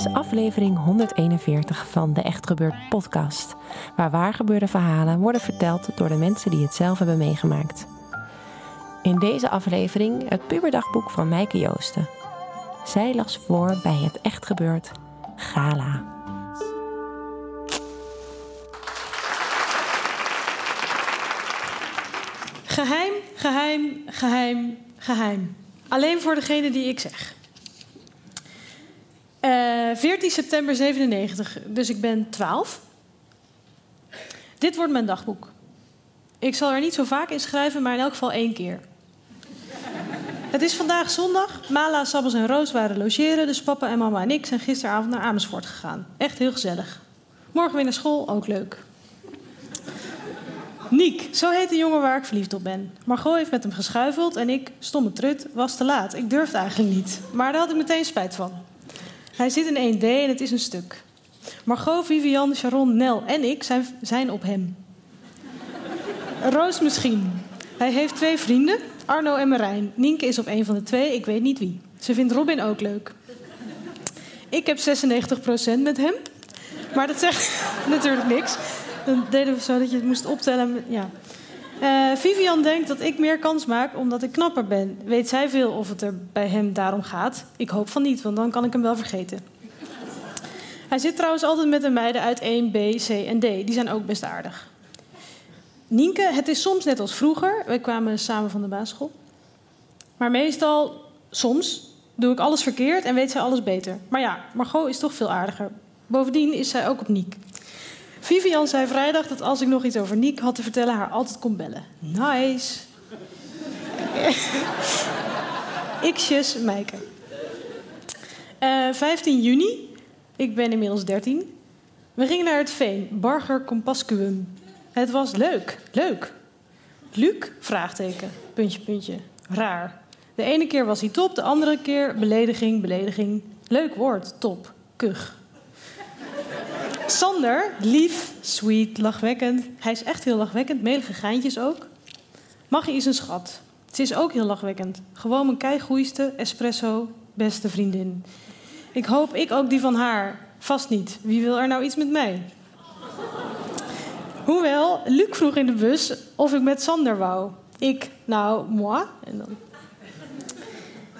Is aflevering 141 van de Echt Gebeurd podcast, waar waargebeurde verhalen worden verteld door de mensen die het zelf hebben meegemaakt. In deze aflevering het puberdagboek van Mijke Joosten. Zij las voor bij het Echt Gebeurd Gala. Geheim, geheim, geheim, geheim. Alleen voor degene die ik zeg. Eh 14 september 97, dus ik ben 12. Dit wordt mijn dagboek. Ik zal er niet zo vaak in schrijven, maar in elk geval één keer. Het is vandaag zondag. Mala, Sabbels en Roos waren logeren, dus papa en mama en ik zijn gisteravond naar Amersfoort gegaan. Echt heel gezellig. Morgen weer naar school, ook leuk. Niek, zo heet de jongen waar ik verliefd op ben. Margot heeft met hem geschuifeld en ik, stomme trut, was te laat. Ik durfde eigenlijk niet, maar daar had ik meteen spijt van. Hij zit in 1D en het is een stuk. Margot, Vivian, Sharon, Nel en ik zijn, zijn op hem. Roos misschien. Hij heeft twee vrienden, Arno en Marijn. Nienke is op een van de twee, ik weet niet wie. Ze vindt Robin ook leuk. Ik heb 96% met hem. Maar dat zegt natuurlijk niks. Dan deden we zo dat je het moest optellen. Ja. Eh, Vivian denkt dat ik meer kans maak omdat ik knapper ben. Weet zij veel of het er bij hem daarom gaat? Ik hoop van niet, want dan kan ik hem wel vergeten. Hij zit trouwens altijd met de meiden uit 1, B, C en D. Die zijn ook best aardig. Nienke, het is soms net als vroeger. Wij kwamen samen van de basisschool. Maar meestal, soms, doe ik alles verkeerd en weet zij alles beter. Maar ja, Margot is toch veel aardiger. Bovendien is zij ook op Niek. Vivian zei vrijdag dat als ik nog iets over Niek had te vertellen, haar altijd kon bellen. Nice. X'jes, Meike. Eh, 15 juni. Ik ben inmiddels 13. We gingen naar het Veen, Barger Compascuum. Het was leuk, leuk. Luc? Vraagteken. Puntje, puntje. Raar. De ene keer was hij top, de andere keer belediging, belediging. Leuk woord, top. Kug. Sander, lief, sweet, lachwekkend. Hij is echt heel lachwekkend, melige geintjes ook. Maggie is een schat. Ze is ook heel lachwekkend. Gewoon mijn keigoeiste, espresso, beste vriendin. Ik hoop ik ook die van haar. Vast niet. Wie wil er nou iets met mij? Hoewel, Luc vroeg in de bus of ik met Sander wou. Ik, nou, moi. En, dan...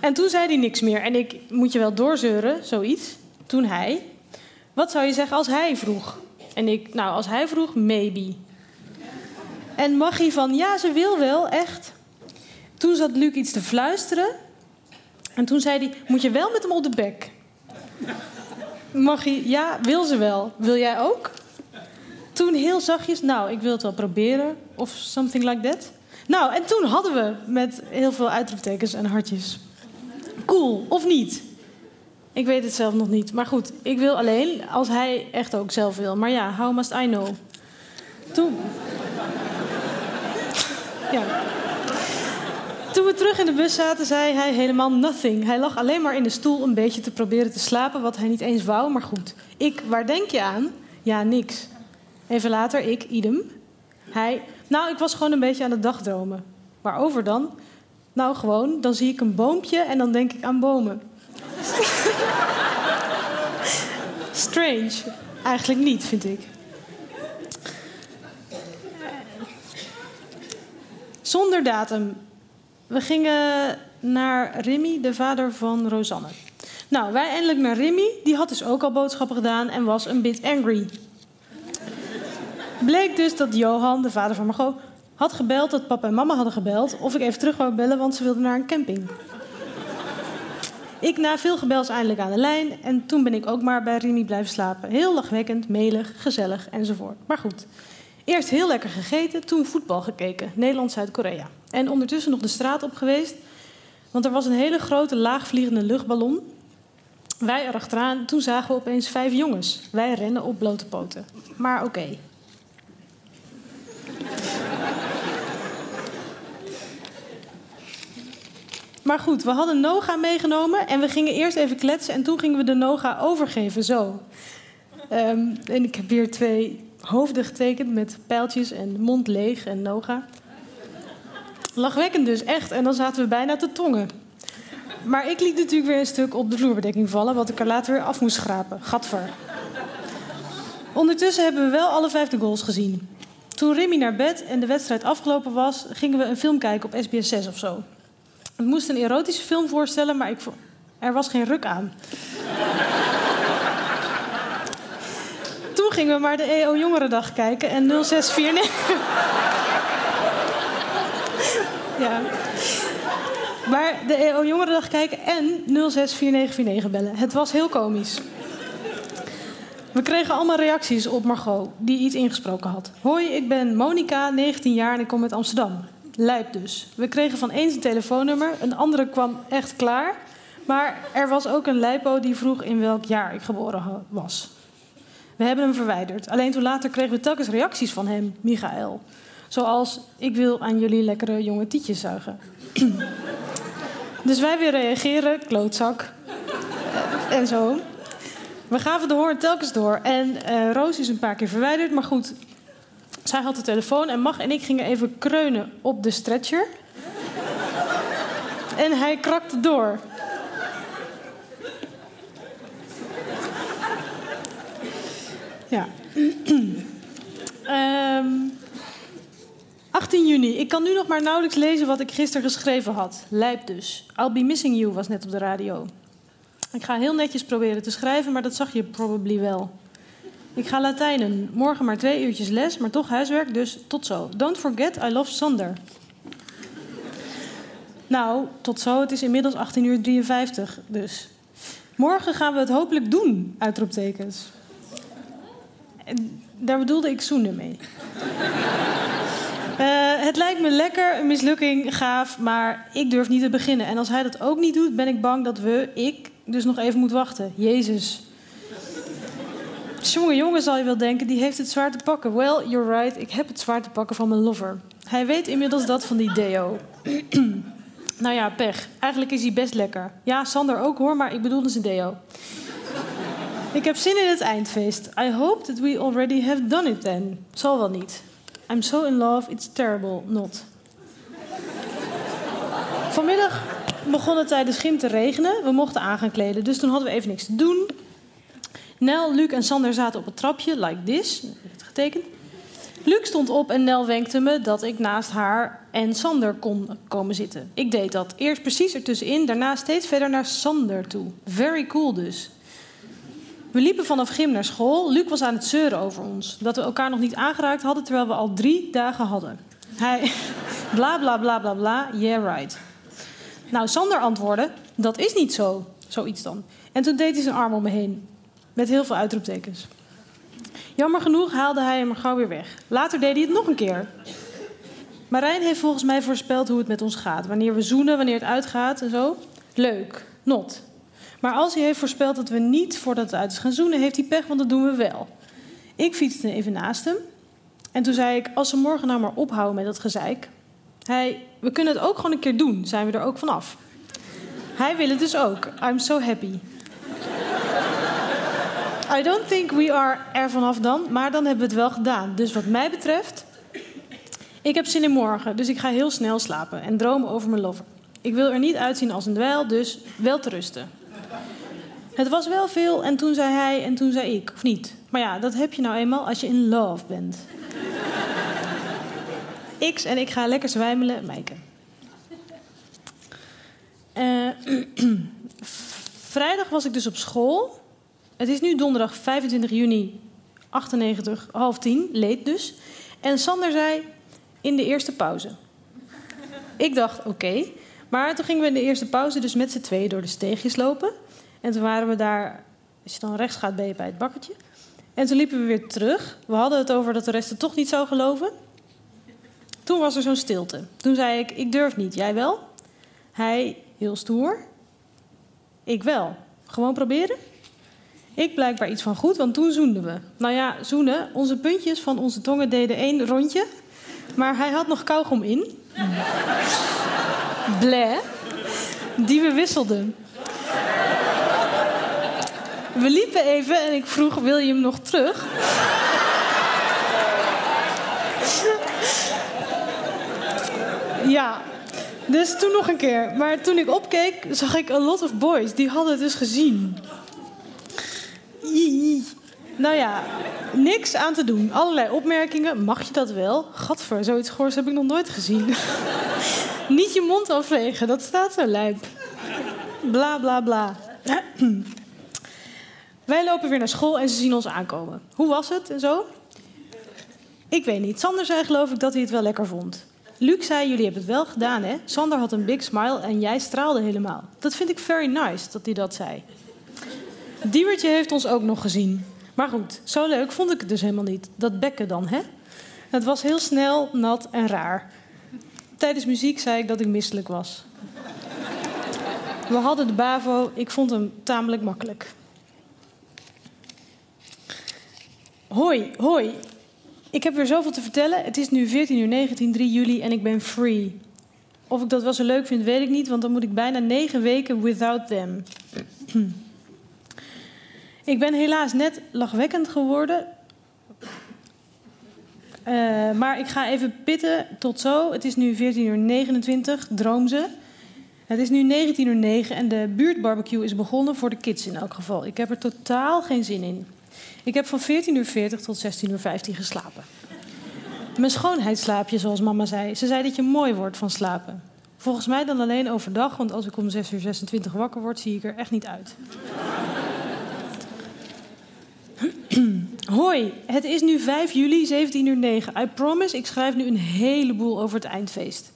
en toen zei hij niks meer. En ik, moet je wel doorzeuren, zoiets. Toen hij, wat zou je zeggen als hij vroeg? En ik, nou, als hij vroeg, maybe. En Maggie van, ja, ze wil wel, echt. Toen zat Luc iets te fluisteren. En toen zei hij, moet je wel met hem op de bek? Maggie, ja, wil ze wel. Wil jij ook? Toen heel zachtjes, nou, ik wil het wel proberen. Of something like that. Nou, en toen hadden we met heel veel uitroeptekens en hartjes. Cool, of niet? Ik weet het zelf nog niet. Maar goed, ik wil alleen als hij echt ook zelf wil. Maar ja, how must I know? Toen... Ja. Toen we terug in de bus zaten, zei hij helemaal nothing. Hij lag alleen maar in de stoel een beetje te proberen te slapen, wat hij niet eens wou, maar goed. Ik, waar denk je aan? Ja, niks. Even later, ik, idem. Hij, nou, ik was gewoon een beetje aan het dagdromen. Waarover dan? Nou, gewoon, dan zie ik een boompje en dan denk ik aan bomen. Strange. Eigenlijk niet, vind ik. Zonder datum. We gingen naar Rimmy, de vader van Rosanne. Nou, wij eindelijk naar Rimmy. Die had dus ook al boodschappen gedaan en was een bit angry. Bleek dus dat Johan, de vader van Margot, had gebeld dat papa en mama hadden gebeld of ik even terug wou bellen, want ze wilden naar een camping. Ik na veel gebels eindelijk aan de lijn. En toen ben ik ook maar bij Remy blijven slapen. Heel lachwekkend, melig, gezellig enzovoort. Maar goed. Eerst heel lekker gegeten, toen voetbal gekeken. Nederland-Zuid-Korea. En ondertussen nog de straat op geweest. Want er was een hele grote laagvliegende luchtballon. Wij erachteraan, toen zagen we opeens vijf jongens. Wij rennen op blote poten. Maar oké. Maar goed, we hadden Noga meegenomen en we gingen eerst even kletsen en toen gingen we de Noga overgeven, zo. Ehm, en ik heb weer twee hoofden getekend met pijltjes en mond leeg en Noga. Lachwekkend dus, echt. En dan zaten we bijna te tongen. Maar ik liet natuurlijk weer een stuk op de vloerbedekking vallen, wat ik er later weer af moest schrapen. Gadver. Ondertussen hebben we wel alle vijf de goals gezien. Toen Remy naar bed en de wedstrijd afgelopen was, gingen we een film kijken op SBS 6 of zo. Het moest een erotische film voorstellen, maar ik er was geen ruk aan. Toen gingen we maar de EO Jongerendag kijken en 0649. ja. Maar de EO Jongerendag kijken en 064949 bellen. Het was heel komisch. We kregen allemaal reacties op Margot, die iets ingesproken had. Hoi, ik ben Monica, 19 jaar en ik kom uit Amsterdam. Lijp dus. We kregen van eens een telefoonnummer, een andere kwam echt klaar. Maar er was ook een lijpo die vroeg in welk jaar ik geboren was. We hebben hem verwijderd. Alleen toen later kregen we telkens reacties van hem, Michael. Zoals, ik wil aan jullie lekkere jonge tietjes zuigen. dus wij weer reageren, klootzak. Eh, en zo. We gaven de hoorn telkens door. En eh, Roos is een paar keer verwijderd. Maar goed, zij had de telefoon en Mag en ik gingen even kreunen op de stretcher. en hij krakte door. ja. Ehm 18 juni. Ik kan nu nog maar nauwelijks lezen wat ik gisteren geschreven had. Lijp dus. I'll be missing you was net op de radio. Ik ga heel netjes proberen te schrijven, maar dat zag je probably wel. Ik ga Latijnen. Morgen maar twee uurtjes les, maar toch huiswerk, dus tot zo. Don't forget, I love Sander. Nou, tot zo. Het is inmiddels 18.53 uur 53, dus. Morgen gaan we het hopelijk doen, uitroeptekens. En daar bedoelde ik zoenen mee. Eh, het lijkt me lekker, een mislukking, gaaf, maar ik durf niet te beginnen. En als hij dat ook niet doet, ben ik bang dat we, ik, dus nog even moet wachten. Jezus. Jongen, jongen, zal je wel denken, die heeft het zwaar te pakken. Well, you're right, ik heb het zwaar te pakken van mijn lover. Hij weet inmiddels dat van die deo. nou ja, pech. Eigenlijk is hij best lekker. Ja, Sander ook hoor, maar ik bedoelde zijn deo. ik heb zin in het eindfeest. I hope that we already have done it then. Zal wel niet. I'm so in love, it's terrible not. Vanmiddag begon het tijdens gym te regenen. We mochten aan gaan kleden, dus toen hadden we even niks te doen. Nel, Luc en Sander zaten op het trapje, like this. Ik heb het getekend. Luc stond op en Nel wenkte me dat ik naast haar en Sander kon komen zitten. Ik deed dat. Eerst precies ertussenin, daarna steeds verder naar Sander toe. Very cool dus. We liepen vanaf gym naar school. Luc was aan het zeuren over ons. Dat we elkaar nog niet aangeraakt hadden terwijl we al drie dagen hadden. Hij bla bla bla bla bla, yeah right. Nou, Sander antwoordde, dat is niet zo. Zoiets dan. En toen deed hij zijn arm om me heen. Met heel veel uitroeptekens. Jammer genoeg haalde hij hem er gauw weer weg. Later deed hij het nog een keer. Marijn heeft volgens mij voorspeld hoe het met ons gaat. Wanneer we zoenen, wanneer het uitgaat en zo. Leuk, not. Maar als hij heeft voorspeld dat we niet voordat het uit is gaan zoenen, heeft hij pech, want dat doen we wel. Ik fietste even naast hem. En toen zei ik, als ze morgen nou maar ophouden met dat gezeik. We kunnen het ook gewoon een keer doen, zijn we er ook vanaf. Hij wil het dus ook. I'm so happy. I don't think we are er vanaf dan, maar dan hebben we het wel gedaan. Dus wat mij betreft, ik heb zin in morgen, dus ik ga heel snel slapen en dromen over mijn lover. Ik wil er niet uitzien als een dweil, dus wel te rusten. Het was wel veel en toen zei hij en toen zei ik, of niet? Maar ja, dat heb je nou eenmaal als je in love bent. X en ik ga lekker zwijmelen, Mijken. Eh, vrijdag was ik dus op school. Het is nu donderdag 25 juni 98, half tien, leed dus. En Sander zei in de eerste pauze. Ik dacht, oké. Maar toen gingen we in de eerste pauze dus met z'n tweeën door de steegjes lopen. En toen waren we daar, als je dan rechts gaat, ben je bij het bakketje. En toen liepen we weer terug. We hadden het over dat de rest het toch niet zou geloven. Toen was er zo'n stilte. Toen zei ik, ik durf niet, jij wel? Hij, heel stoer. Ik wel. Gewoon proberen? Ik blijkbaar iets van goed, want toen zoenden we. Nou ja, zoenen. Onze puntjes van onze tongen deden één rondje. Maar hij had nog kauwgom in. Bleh. Die we wisselden. We liepen even en ik vroeg, wil je hem nog terug? ja, dus toen nog een keer. Maar toen ik opkeek, zag ik a lot of boys. Die hadden het dus gezien. Nou ja, niks aan te doen. Allerlei opmerkingen. Mag je dat wel? Gadver, zoiets goors heb ik nog nooit gezien. Niet je mond afvegen, dat staat zo lijp. Bla bla bla. Wij lopen weer naar school en ze zien ons aankomen. Hoe was het en zo? Ik weet niet. Sander zei geloof ik dat hij het wel lekker vond. Luc zei, jullie hebben het wel gedaan hè? Sander had een big smile en jij straalde helemaal. Dat vind ik very nice dat hij dat zei. Diewertje heeft ons ook nog gezien. Maar goed, zo leuk vond ik het dus helemaal niet. Dat bekken dan, hè? Het was heel snel, nat en raar. Tijdens muziek zei ik dat ik misselijk was. We hadden de BAVO, ik vond hem tamelijk makkelijk. Hoi, hoi. Ik heb weer zoveel te vertellen. Het is nu 14 uur 19, 3 juli en ik ben free. Of ik dat wel zo leuk vind, weet ik niet, want dan moet ik bijna negen weken without them. ik ben helaas net lachwekkend geworden. Uh, maar ik ga even pitten tot zo. Het is nu 14 uur 29, droom ze. Het is nu 19 uur 9 en de buurtbarbecue is begonnen voor de kids in elk geval. Ik heb er totaal geen zin in. Ik heb van 14 uur 40 tot 16 uur 15 geslapen. Mijn schoonheidsslaapje, zoals mama zei. Ze zei dat je mooi wordt van slapen. Volgens mij dan alleen overdag, want als ik om 6 uur 26 wakker word, zie ik er echt niet uit. Hoi, het is nu 5 juli, 17 uur 9. I promise, ik schrijf nu een heleboel over het eindfeest.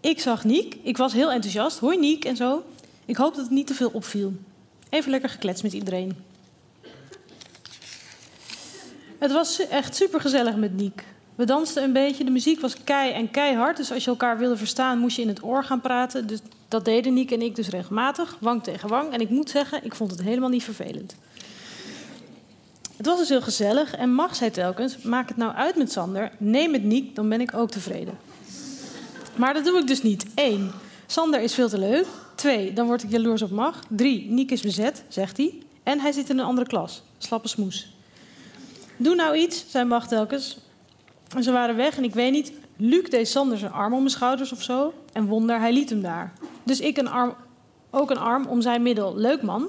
Ik zag Niek, ik was heel enthousiast. Hoi Niek en zo. Ik hoop dat het niet te veel opviel. Even lekker gekletst met iedereen. Het was echt super gezellig met Niek. We dansten een beetje, de muziek was kei en keihard. Dus als je elkaar wilde verstaan, moest je in het oor gaan praten. Dus dat deden Niek en ik dus regelmatig, wang tegen wang. En ik moet zeggen, ik vond het helemaal niet vervelend. Het was dus heel gezellig en Mag zei telkens: Maak het nou uit met Sander, neem met Niek, dan ben ik ook tevreden. Maar dat doe ik dus niet. Eén, Sander is veel te leuk. Twee, dan word ik jaloers op Mag. Drie, Niek is bezet, zegt hij. En hij zit in een andere klas. Slappe smoes. Doe nou iets, zei Mag telkens. En ze waren weg en ik weet niet. Luc deed Sander zijn arm om mijn schouders of zo. En wonder, hij liet hem daar. Dus ik een arm, ook een arm om zijn middel. Leuk man.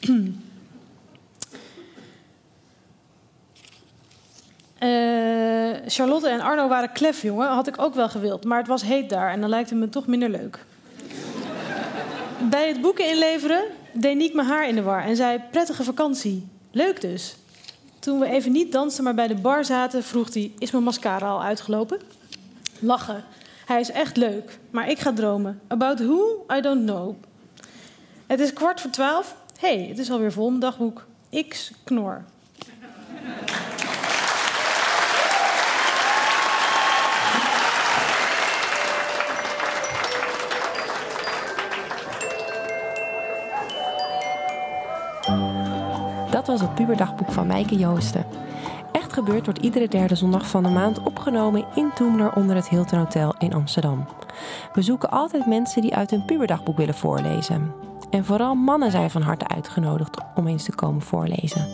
Charlotte en Arno waren klef, jongen. Had ik ook wel gewild. Maar het was heet daar en dan lijkt het me toch minder leuk. Bij het boeken inleveren deed Niek mijn haar in de war en zei: Prettige vakantie. Leuk dus. Toen we even niet dansten, maar bij de bar zaten, vroeg hij: Is mijn mascara al uitgelopen? Lachen. Hij is echt leuk, maar ik ga dromen. About who? I don't know. Het is kwart voor twaalf. Hey, het is alweer vol mijn dagboek. X knor. Dat was het puberdagboek van Mijke Joosten. Echt gebeurd wordt iedere derde zondag van de maand opgenomen in Toemler onder het Hilton Hotel in Amsterdam. We zoeken altijd mensen die uit hun puberdagboek willen voorlezen. En vooral mannen zijn van harte uitgenodigd om eens te komen voorlezen.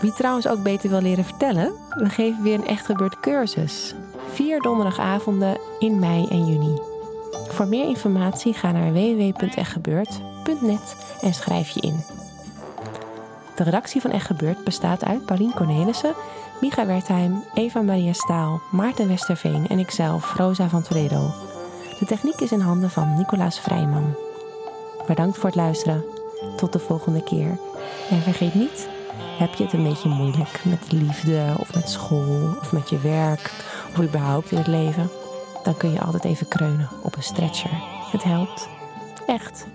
Wie trouwens ook beter wil leren vertellen, we geven weer een echt gebeurd cursus. Vier donderdagavonden in mei en juni. Voor meer informatie ga naar www.echtgebeurd.net en schrijf je in. De redactie van Echt Gebeurd bestaat uit Paulien Cornelissen, Micha Wertheim, Eva-Maria Staal, Maarten Westerveen en ikzelf, Rosa van Toledo. De techniek is in handen van Nicolaas Vrijman. Bedankt voor het luisteren. Tot de volgende keer. En vergeet niet, heb je het een beetje moeilijk met liefde of met school of met je werk of überhaupt in het leven, dan kun je altijd even kreunen op een stretcher Het helpt. Echt.